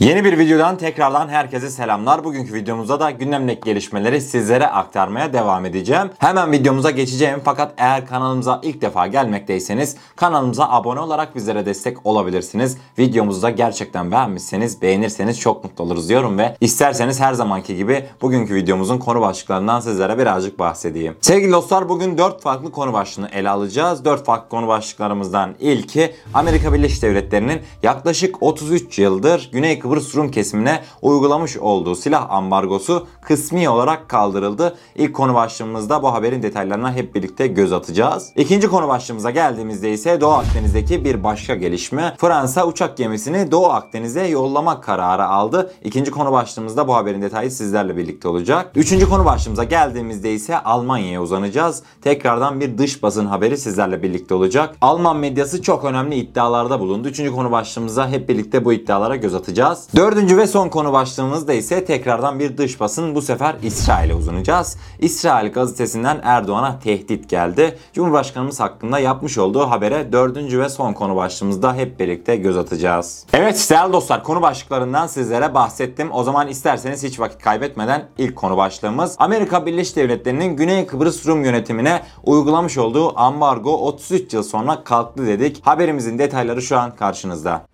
Yeni bir videodan tekrardan herkese selamlar. Bugünkü videomuzda da gündemdeki gelişmeleri sizlere aktarmaya devam edeceğim. Hemen videomuza geçeceğim fakat eğer kanalımıza ilk defa gelmekteyseniz kanalımıza abone olarak bizlere destek olabilirsiniz. Videomuzu da gerçekten beğenmişseniz beğenirseniz çok mutlu oluruz diyorum ve isterseniz her zamanki gibi bugünkü videomuzun konu başlıklarından sizlere birazcık bahsedeyim. Sevgili dostlar bugün 4 farklı konu başlığını ele alacağız. 4 farklı konu başlıklarımızdan ilki Amerika Birleşik Devletleri'nin yaklaşık 33 yıldır Güney Kıbrıs Rum kesimine uygulamış olduğu silah ambargosu kısmi olarak kaldırıldı. İlk konu başlığımızda bu haberin detaylarına hep birlikte göz atacağız. İkinci konu başlığımıza geldiğimizde ise Doğu Akdeniz'deki bir başka gelişme. Fransa uçak gemisini Doğu Akdeniz'e yollama kararı aldı. İkinci konu başlığımızda bu haberin detayı sizlerle birlikte olacak. Üçüncü konu başlığımıza geldiğimizde ise Almanya'ya uzanacağız. Tekrardan bir dış basın haberi sizlerle birlikte olacak. Alman medyası çok önemli iddialarda bulundu. Üçüncü konu başlığımıza hep birlikte bu iddialara göz atacağız. Dördüncü ve son konu başlığımızda ise tekrardan bir dış basın bu sefer İsrail'e uzanacağız. İsrail gazetesinden Erdoğan'a tehdit geldi. Cumhurbaşkanımız hakkında yapmış olduğu habere dördüncü ve son konu başlığımızda hep birlikte göz atacağız. Evet değerli dostlar konu başlıklarından sizlere bahsettim. O zaman isterseniz hiç vakit kaybetmeden ilk konu başlığımız Amerika Birleşik Devletleri'nin Güney Kıbrıs Rum yönetimine uygulamış olduğu ambargo 33 yıl sonra kalktı dedik. Haberimizin detayları şu an karşınızda.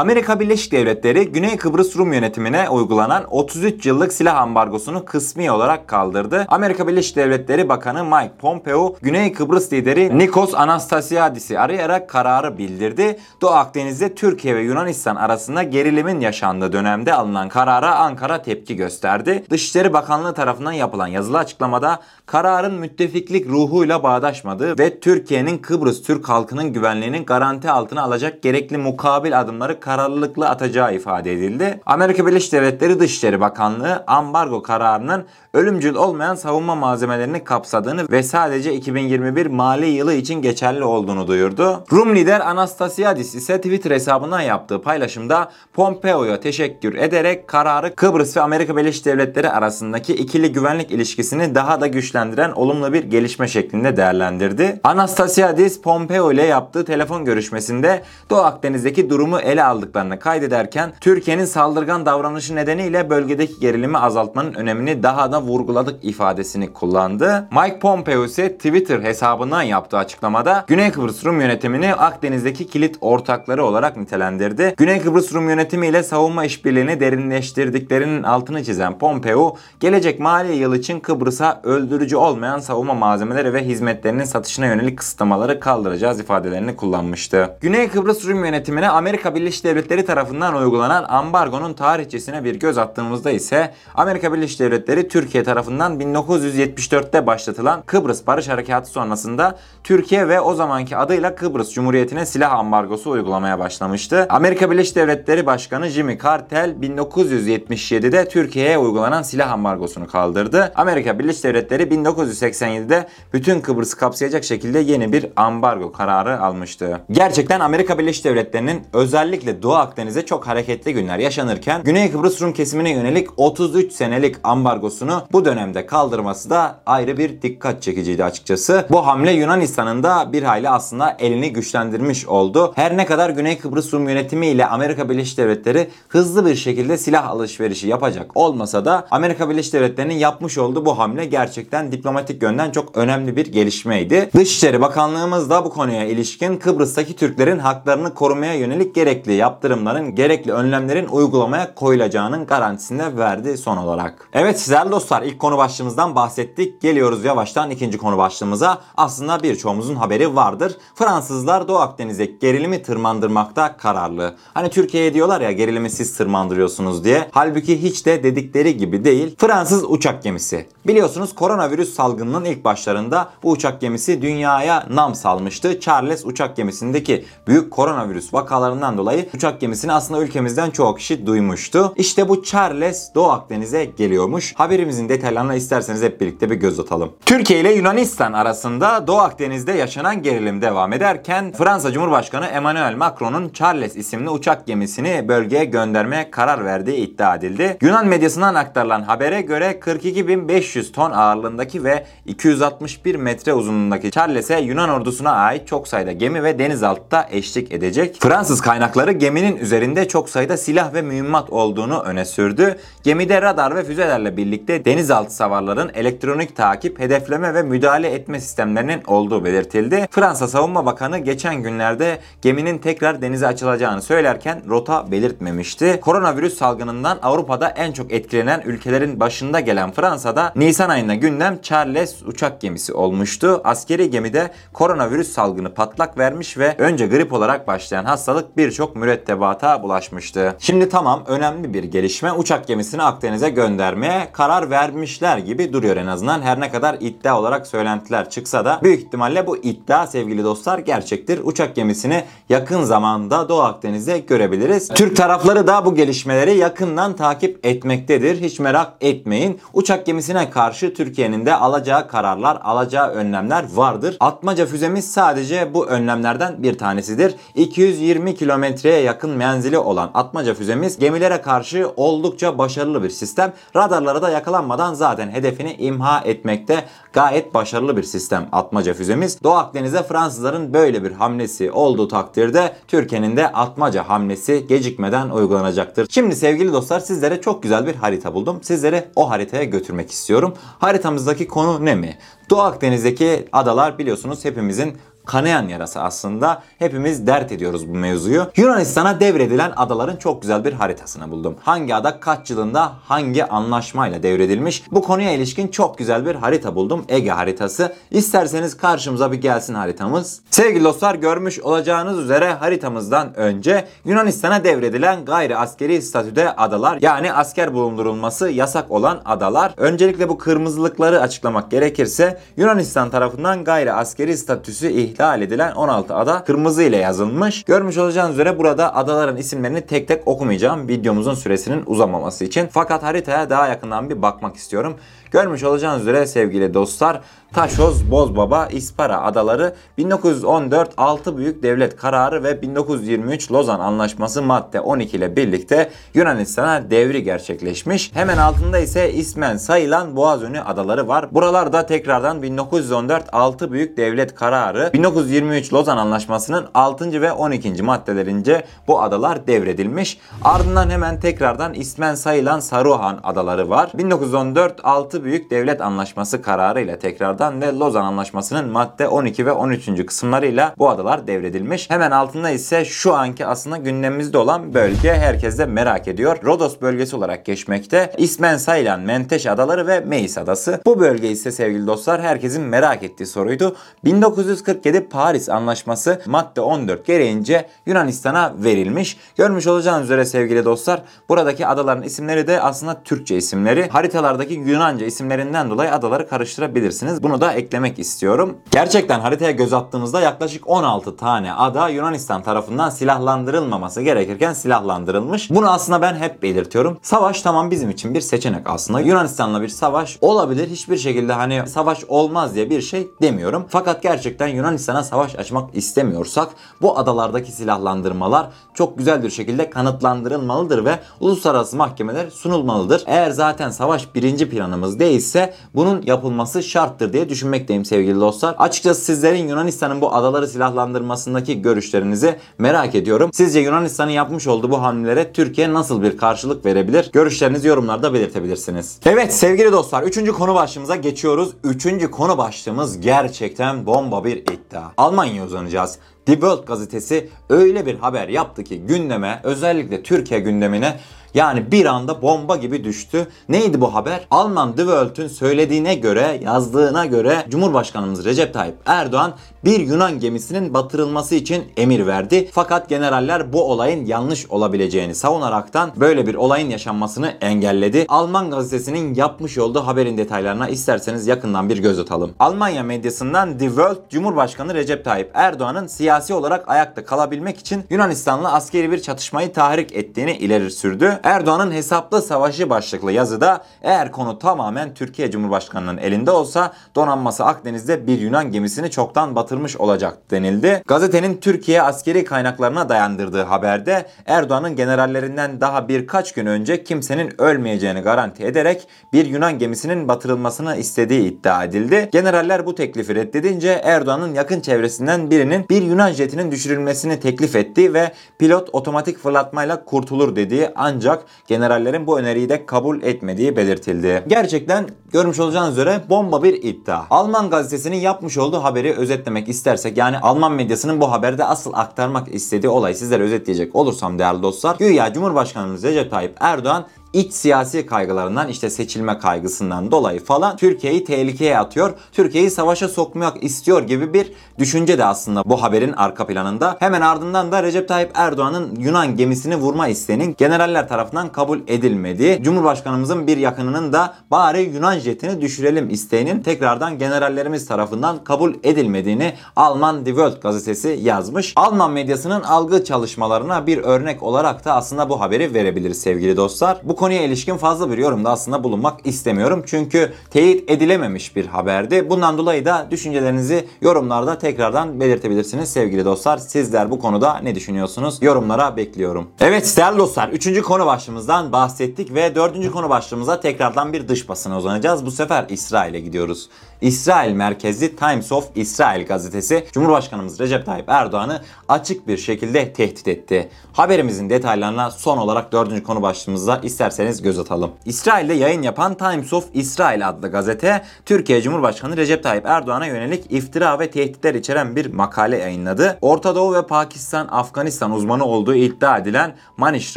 Amerika Birleşik Devletleri Güney Kıbrıs Rum yönetimine uygulanan 33 yıllık silah ambargosunu kısmi olarak kaldırdı. Amerika Birleşik Devletleri Bakanı Mike Pompeo, Güney Kıbrıs lideri Nikos Anastasiadis'i arayarak kararı bildirdi. Doğu Akdeniz'de Türkiye ve Yunanistan arasında gerilimin yaşandığı dönemde alınan karara Ankara tepki gösterdi. Dışişleri Bakanlığı tarafından yapılan yazılı açıklamada kararın müttefiklik ruhuyla bağdaşmadığı ve Türkiye'nin Kıbrıs Türk halkının güvenliğinin garanti altına alacak gerekli mukabil adımları kararlılıkla atacağı ifade edildi. Amerika Birleşik Devletleri Dışişleri Bakanlığı ambargo kararının ölümcül olmayan savunma malzemelerini kapsadığını ve sadece 2021 mali yılı için geçerli olduğunu duyurdu. Rum lider Anastasiadis ise Twitter hesabından yaptığı paylaşımda Pompeo'ya teşekkür ederek kararı Kıbrıs ve Amerika Birleşik Devletleri arasındaki ikili güvenlik ilişkisini daha da güçlendiren olumlu bir gelişme şeklinde değerlendirdi. Anastasiadis Pompeo ile yaptığı telefon görüşmesinde Doğu Akdeniz'deki durumu ele aldıklarını kaydederken Türkiye'nin saldırgan davranışı nedeniyle bölgedeki gerilimi azaltmanın önemini daha da vurguladık ifadesini kullandı. Mike Pompeo ise Twitter hesabından yaptığı açıklamada Güney Kıbrıs Rum yönetimini Akdeniz'deki kilit ortakları olarak nitelendirdi. Güney Kıbrıs Rum yönetimi ile savunma işbirliğini derinleştirdiklerinin altını çizen Pompeo, gelecek mali yıl için Kıbrıs'a öldürücü olmayan savunma malzemeleri ve hizmetlerinin satışına yönelik kısıtlamaları kaldıracağız ifadelerini kullanmıştı. Güney Kıbrıs Rum yönetimine Amerika Birleşik Devletleri tarafından uygulanan ambargonun tarihçesine bir göz attığımızda ise Amerika Birleşik Devletleri Türkiye tarafından 1974'te başlatılan Kıbrıs Barış Harekatı sonrasında Türkiye ve o zamanki adıyla Kıbrıs Cumhuriyeti'ne silah ambargosu uygulamaya başlamıştı. Amerika Birleşik Devletleri Başkanı Jimmy Carter 1977'de Türkiye'ye uygulanan silah ambargosunu kaldırdı. Amerika Birleşik Devletleri 1987'de bütün Kıbrıs'ı kapsayacak şekilde yeni bir ambargo kararı almıştı. Gerçekten Amerika Birleşik Devletleri'nin özellikle Doğu Akdeniz'de çok hareketli günler yaşanırken Güney Kıbrıs Rum kesimine yönelik 33 senelik ambargosunu bu dönemde kaldırması da ayrı bir dikkat çekiciydi açıkçası. Bu hamle Yunanistan'ın da bir hayli aslında elini güçlendirmiş oldu. Her ne kadar Güney Kıbrıs Rum yönetimi ile Amerika Birleşik Devletleri hızlı bir şekilde silah alışverişi yapacak olmasa da Amerika Birleşik Devletleri'nin yapmış olduğu bu hamle gerçekten diplomatik yönden çok önemli bir gelişmeydi. Dışişleri Bakanlığımız da bu konuya ilişkin Kıbrıs'taki Türklerin haklarını korumaya yönelik gerekli yaptırımların, gerekli önlemlerin uygulamaya koyulacağının garantisini verdi son olarak. Evet sizler dostlar ilk konu başlığımızdan bahsettik. Geliyoruz yavaştan ikinci konu başlığımıza. Aslında birçoğumuzun haberi vardır. Fransızlar Doğu Akdeniz'e gerilimi tırmandırmakta kararlı. Hani Türkiye'ye diyorlar ya gerilimi siz tırmandırıyorsunuz diye. Halbuki hiç de dedikleri gibi değil. Fransız uçak gemisi. Biliyorsunuz koronavirüs salgınının ilk başlarında bu uçak gemisi dünyaya nam salmıştı. Charles uçak gemisindeki büyük koronavirüs vakalarından dolayı uçak gemisini aslında ülkemizden çoğu kişi duymuştu. İşte bu Charles Doğu Akdeniz'e geliyormuş. Haberimizin detaylarına isterseniz hep birlikte bir göz atalım. Türkiye ile Yunanistan arasında Doğu Akdeniz'de yaşanan gerilim devam ederken Fransa Cumhurbaşkanı Emmanuel Macron'un Charles isimli uçak gemisini bölgeye göndermeye karar verdiği iddia edildi. Yunan medyasından aktarılan habere göre 42.500 ton ağırlığındaki ve 261 metre uzunluğundaki Charles'e Yunan ordusuna ait çok sayıda gemi ve denizaltıda eşlik edecek. Fransız kaynakları geminin üzerinde çok sayıda silah ve mühimmat olduğunu öne sürdü. Gemide radar ve füzelerle birlikte denizaltı savarların elektronik takip, hedefleme ve müdahale etme sistemlerinin olduğu belirtildi. Fransa Savunma Bakanı geçen günlerde geminin tekrar denize açılacağını söylerken rota belirtmemişti. Koronavirüs salgınından Avrupa'da en çok etkilenen ülkelerin başında gelen Fransa'da Nisan ayında gündem Charles uçak gemisi olmuştu. Askeri gemide koronavirüs salgını patlak vermiş ve önce grip olarak başlayan hastalık birçok mürettebata bulaşmıştı. Şimdi tamam önemli bir gelişme uçak gemisini Akdeniz'e göndermeye karar vermişler gibi duruyor en azından. Her ne kadar iddia olarak söylentiler çıksa da büyük ihtimalle bu iddia sevgili dostlar gerçektir. Uçak gemisini yakın zamanda Doğu Akdeniz'de görebiliriz. Türk tarafları da bu gelişmeleri yakından takip etmektedir. Hiç merak etmeyin. Uçak gemisine karşı Türkiye'nin de alacağı kararlar, alacağı önlemler vardır. Atmaca füzemiz sadece bu önlemlerden bir tanesidir. 220 kilometreye yakın menzili olan Atmaca füzemiz gemilere karşı oldukça başarılı bir sistem. Radarlara da yakalanmadan zaten hedefini imha etmekte gayet başarılı bir sistem Atmaca füzemiz. Doğu Akdeniz'e Fransızların böyle bir hamlesi olduğu takdirde Türkiye'nin de Atmaca hamlesi gecikmeden uygulanacaktır. Şimdi sevgili dostlar sizlere çok güzel bir harita buldum. Sizleri o haritaya götürmek istiyorum. Haritamızdaki konu ne mi? Doğu Akdeniz'deki adalar biliyorsunuz hepimizin kanayan yarası aslında. Hepimiz dert ediyoruz bu mevzuyu. Yunanistan'a devredilen adaların çok güzel bir haritasını buldum. Hangi ada kaç yılında hangi anlaşmayla devredilmiş? Bu konuya ilişkin çok güzel bir harita buldum. Ege haritası. İsterseniz karşımıza bir gelsin haritamız. Sevgili dostlar görmüş olacağınız üzere haritamızdan önce Yunanistan'a devredilen gayri askeri statüde adalar yani asker bulundurulması yasak olan adalar. Öncelikle bu kırmızılıkları açıklamak gerekirse Yunanistan tarafından gayri askeri statüsü ihlal edilen 16 ada kırmızı ile yazılmış. Görmüş olacağınız üzere burada adaların isimlerini tek tek okumayacağım videomuzun süresinin uzamaması için. Fakat haritaya daha yakından bir bakmak istiyorum. Görmüş olacağınız üzere sevgili dostlar Taşoz, Bozbaba, İspara adaları 1914 6 büyük devlet kararı ve 1923 Lozan Anlaşması madde 12 ile birlikte Yunanistan'a devri gerçekleşmiş. Hemen altında ise ismen sayılan Boğazönü adaları var. Buralarda tekrardan 1914 6 büyük devlet kararı 1923 Lozan Anlaşması'nın 6. ve 12. maddelerince bu adalar devredilmiş. Ardından hemen tekrardan ismen sayılan Saruhan adaları var. 1914 6 büyük devlet anlaşması kararı ile tekrardan ve Lozan Anlaşması'nın madde 12 ve 13. kısımlarıyla bu adalar devredilmiş. Hemen altında ise şu anki aslında gündemimizde olan bölge herkes de merak ediyor. Rodos bölgesi olarak geçmekte. İsmen sayılan Menteş adaları ve Meis adası. Bu bölge ise sevgili dostlar herkesin merak ettiği soruydu. 1947 Paris Anlaşması madde 14 gereğince Yunanistan'a verilmiş. Görmüş olacağınız üzere sevgili dostlar buradaki adaların isimleri de aslında Türkçe isimleri. Haritalardaki Yunanca isimlerinden dolayı adaları karıştırabilirsiniz. Bunu da eklemek istiyorum. Gerçekten haritaya göz attığımızda yaklaşık 16 tane ada Yunanistan tarafından silahlandırılmaması gerekirken silahlandırılmış. Bunu aslında ben hep belirtiyorum. Savaş tamam bizim için bir seçenek aslında. Yunanistan'la bir savaş olabilir. Hiçbir şekilde hani savaş olmaz diye bir şey demiyorum. Fakat gerçekten Yunanistan'a savaş açmak istemiyorsak bu adalardaki silahlandırmalar çok güzel bir şekilde kanıtlandırılmalıdır ve uluslararası mahkemeler sunulmalıdır. Eğer zaten savaş birinci planımız değilse bunun yapılması şarttır diye düşünmekteyim sevgili dostlar. Açıkçası sizlerin Yunanistan'ın bu adaları silahlandırmasındaki görüşlerinizi merak ediyorum. Sizce Yunanistan'ın yapmış olduğu bu hamlelere Türkiye nasıl bir karşılık verebilir? Görüşlerinizi yorumlarda belirtebilirsiniz. Evet sevgili dostlar 3. konu başlığımıza geçiyoruz. 3. konu başlığımız gerçekten bomba bir iddia. Almanya'ya uzanacağız. The World gazetesi öyle bir haber yaptı ki gündeme özellikle Türkiye gündemine Yani bir anda bomba gibi düştü. Neydi bu haber? Alman The World'ün söylediğine göre, yazdığına göre Cumhurbaşkanımız Recep Tayyip Erdoğan bir Yunan gemisinin batırılması için emir verdi. Fakat generaller bu olayın yanlış olabileceğini savunaraktan böyle bir olayın yaşanmasını engelledi. Alman gazetesinin yapmış olduğu haberin detaylarına isterseniz yakından bir göz atalım. Almanya medyasından The World, Cumhurbaşkanı Recep Tayyip Erdoğan'ın siyasi olarak ayakta kalabilmek için Yunanistan'la askeri bir çatışmayı tahrik ettiğini ileri sürdü. Erdoğan'ın hesaplı savaşı başlıklı yazıda eğer konu tamamen Türkiye Cumhurbaşkanı'nın elinde olsa donanması Akdeniz'de bir Yunan gemisini çoktan batırmış olacak denildi. Gazetenin Türkiye askeri kaynaklarına dayandırdığı haberde Erdoğan'ın generallerinden daha birkaç gün önce kimsenin ölmeyeceğini garanti ederek bir Yunan gemisinin batırılmasını istediği iddia edildi. Generaller bu teklifi reddedince Erdoğan'ın yakın çevresinden birinin bir Yunan jetinin düşürülmesini teklif etti ve pilot otomatik fırlatmayla kurtulur dediği ancak generallerin bu öneriyi de kabul etmediği belirtildi. Gerçekten görmüş olacağınız üzere bomba bir iddia. Alman gazetesinin yapmış olduğu haberi özetlemek istersek yani Alman medyasının bu haberde asıl aktarmak istediği olay sizlere özetleyecek olursam değerli dostlar. Güya Cumhurbaşkanımız Recep Tayyip Erdoğan iç siyasi kaygılarından işte seçilme kaygısından dolayı falan Türkiye'yi tehlikeye atıyor. Türkiye'yi savaşa sokmak istiyor gibi bir düşünce de aslında bu haberin arka planında. Hemen ardından da Recep Tayyip Erdoğan'ın Yunan gemisini vurma isteğinin generaller tarafından kabul edilmediği, Cumhurbaşkanımızın bir yakınının da bari Yunan jetini düşürelim isteğinin tekrardan generallerimiz tarafından kabul edilmediğini Alman Die Welt gazetesi yazmış. Alman medyasının algı çalışmalarına bir örnek olarak da aslında bu haberi verebiliriz sevgili dostlar. Bu konuya ilişkin fazla bir yorumda aslında bulunmak istemiyorum. Çünkü teyit edilememiş bir haberdi. Bundan dolayı da düşüncelerinizi yorumlarda tekrardan belirtebilirsiniz sevgili dostlar. Sizler bu konuda ne düşünüyorsunuz? Yorumlara bekliyorum. Evet değerli dostlar 3. konu başlığımızdan bahsettik ve 4. konu başlığımıza tekrardan bir dış basına uzanacağız. Bu sefer İsrail'e gidiyoruz. İsrail merkezli Times of Israel gazetesi Cumhurbaşkanımız Recep Tayyip Erdoğan'ı açık bir şekilde tehdit etti. Haberimizin detaylarına son olarak 4. konu başlığımızda isterseniz göz atalım. İsrail'de yayın yapan Times of Israel adlı gazete Türkiye Cumhurbaşkanı Recep Tayyip Erdoğan'a yönelik iftira ve tehditler içeren bir makale yayınladı. Orta Doğu ve Pakistan, Afganistan uzmanı olduğu iddia edilen Manish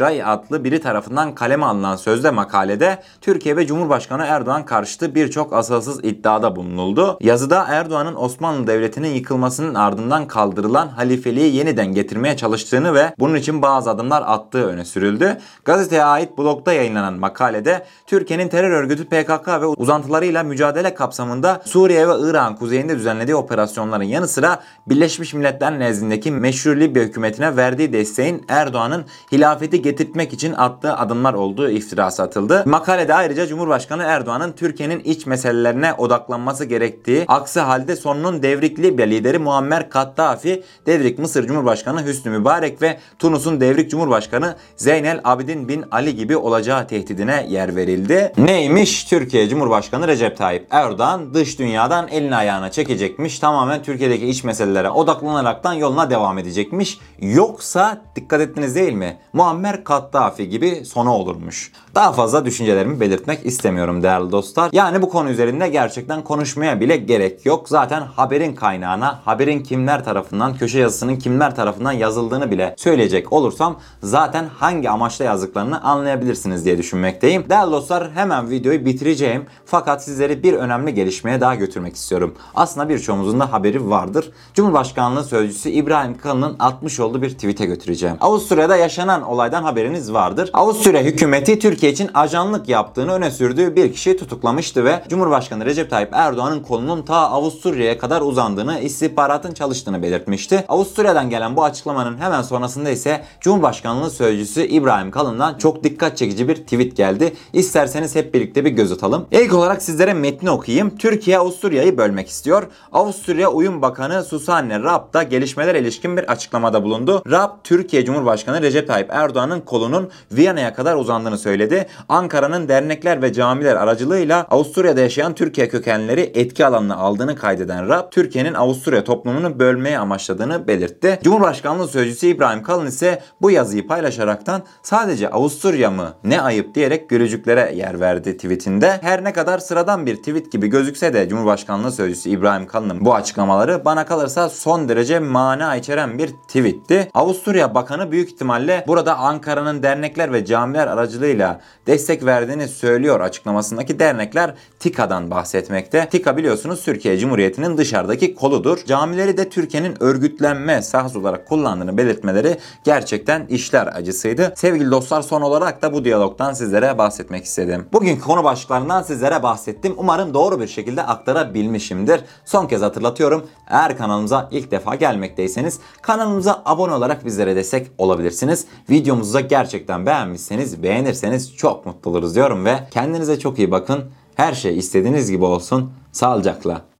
Ray adlı biri tarafından kaleme alınan sözde makalede Türkiye ve Cumhurbaşkanı Erdoğan karşıtı birçok asılsız iddiada bulunuldu. Yazıda Erdoğan'ın Osmanlı Devleti'nin yıkılmasının ardından kaldırılan halifeliği yeniden getirmeye çalıştığını ve bunun için bazı adımlar attığı öne sürüldü. Gazeteye ait blogda yayınlanan makalede Türkiye'nin terör örgütü PKK ve uzantılarıyla mücadele kapsamında Suriye ve Irak'ın kuzeyinde düzenlediği operasyonların yanı sıra Birleşmiş Milletler nezdindeki meşru Libya hükümetine verdiği desteğin Erdoğan'ın hilafeti getirtmek için attığı adımlar olduğu iftirası atıldı. Makalede ayrıca Cumhurbaşkanı Erdoğan'ın Türkiye'nin iç meselelerine odaklanması gerektiği, aksi halde sonunun devrik Libya lideri Muammer Kaddafi, devrik Mısır Cumhurbaşkanı Hüsnü Mübarek ve Tunus'un devrik Cumhurbaşkanı Zeynel Abidin bin Ali gibi olacağı tehdidine yer verildi. Neymiş? Türkiye Cumhurbaşkanı Recep Tayyip Erdoğan dış dünyadan elini ayağına çekecekmiş. Tamamen Türkiye'deki iç meselelere odaklanaraktan yoluna devam edecekmiş. Yoksa dikkat ettiniz değil mi? Muammer Kaddafi gibi sonu olurmuş. Daha fazla düşüncelerimi belirtmek istemiyorum değerli dostlar. Yani bu konu üzerinde gerçekten konuşmaya bile gerek yok. Zaten haberin kaynağına, haberin kimler tarafından, köşe yazısının kimler tarafından yazıldığını bile söyleyecek olursam zaten hangi amaçla yazdıklarını anlayabilirsiniz diye düşünmekteyim. Değerli dostlar hemen videoyu bitireceğim. Fakat sizleri bir önemli gelişmeye daha götürmek istiyorum. Aslında birçoğumuzun da haberi vardır. Cumhurbaşkanlığı Sözcüsü İbrahim Kalın'ın atmış olduğu bir tweet'e götüreceğim. Avusturya'da yaşanan olaydan haberiniz vardır. Avusturya hükümeti Türkiye için ajanlık yaptığını öne sürdüğü bir kişiyi tutuklamıştı ve Cumhurbaşkanı Recep Tayyip Erdoğan'ın kolunun ta Avusturya'ya kadar uzandığını, istihbaratın çalıştığını belirtmişti. Avusturya'dan gelen bu açıklamanın hemen sonrasında ise Cumhurbaşkanlığı Sözcüsü İbrahim Kalın'dan çok dikkat çekici bir tweet geldi. İsterseniz hep birlikte bir göz atalım. İlk olarak sizlere metni okuyayım. Türkiye Avusturya'yı bölmek istiyor. Avusturya Uyum Bakanı Susanne Raab da gelişmeler ilişkin bir açıklamada bulundu. Raab, Türkiye Cumhurbaşkanı Recep Tayyip Erdoğan'ın kolunun Viyana'ya kadar uzandığını söyledi. Ankara'nın dernekler ve camiler aracılığıyla Avusturya'da yaşayan Türkiye kökenleri etki alanına aldığını kaydeden Raab, Türkiye'nin Avusturya toplumunu bölmeye amaçladığını belirtti. Cumhurbaşkanlığı Sözcüsü İbrahim Kalın ise bu yazıyı paylaşaraktan sadece Avusturya mı ne ayıp diyerek gülücüklere yer verdi tweetinde. Her ne kadar sıradan bir tweet gibi gözükse de Cumhurbaşkanlığı Sözcüsü İbrahim Kalın'ın bu açıklamaları bana kalırsa son derece mana içeren bir tweetti. Avusturya Bakanı büyük ihtimalle burada Ankara'nın dernekler ve camiler aracılığıyla destek verdiğini söylüyor açıklamasındaki dernekler TİKA'dan bahsetmekte. TİKA biliyorsunuz Türkiye Cumhuriyeti'nin dışarıdaki koludur. Camileri de Türkiye'nin örgütlenme sahası olarak kullandığını belirtmeleri gerçekten işler acısıydı. Sevgili dostlar son olarak da bu diyalogdan sizlere bahsetmek istedim. Bugünkü konu başlıklarından sizlere bahsettim. Umarım doğru bir şekilde aktarabilmişimdir. Son kez hatırlatıyorum. Eğer kanalımıza ilk defa gelmekteyseniz kanalımıza abone olarak bizlere destek olabilirsiniz. Videomuzu da gerçekten beğenmişseniz beğenirseniz çok mutlu oluruz diyorum ve kendinize çok iyi bakın. Her şey istediğiniz gibi olsun. Sağlıcakla.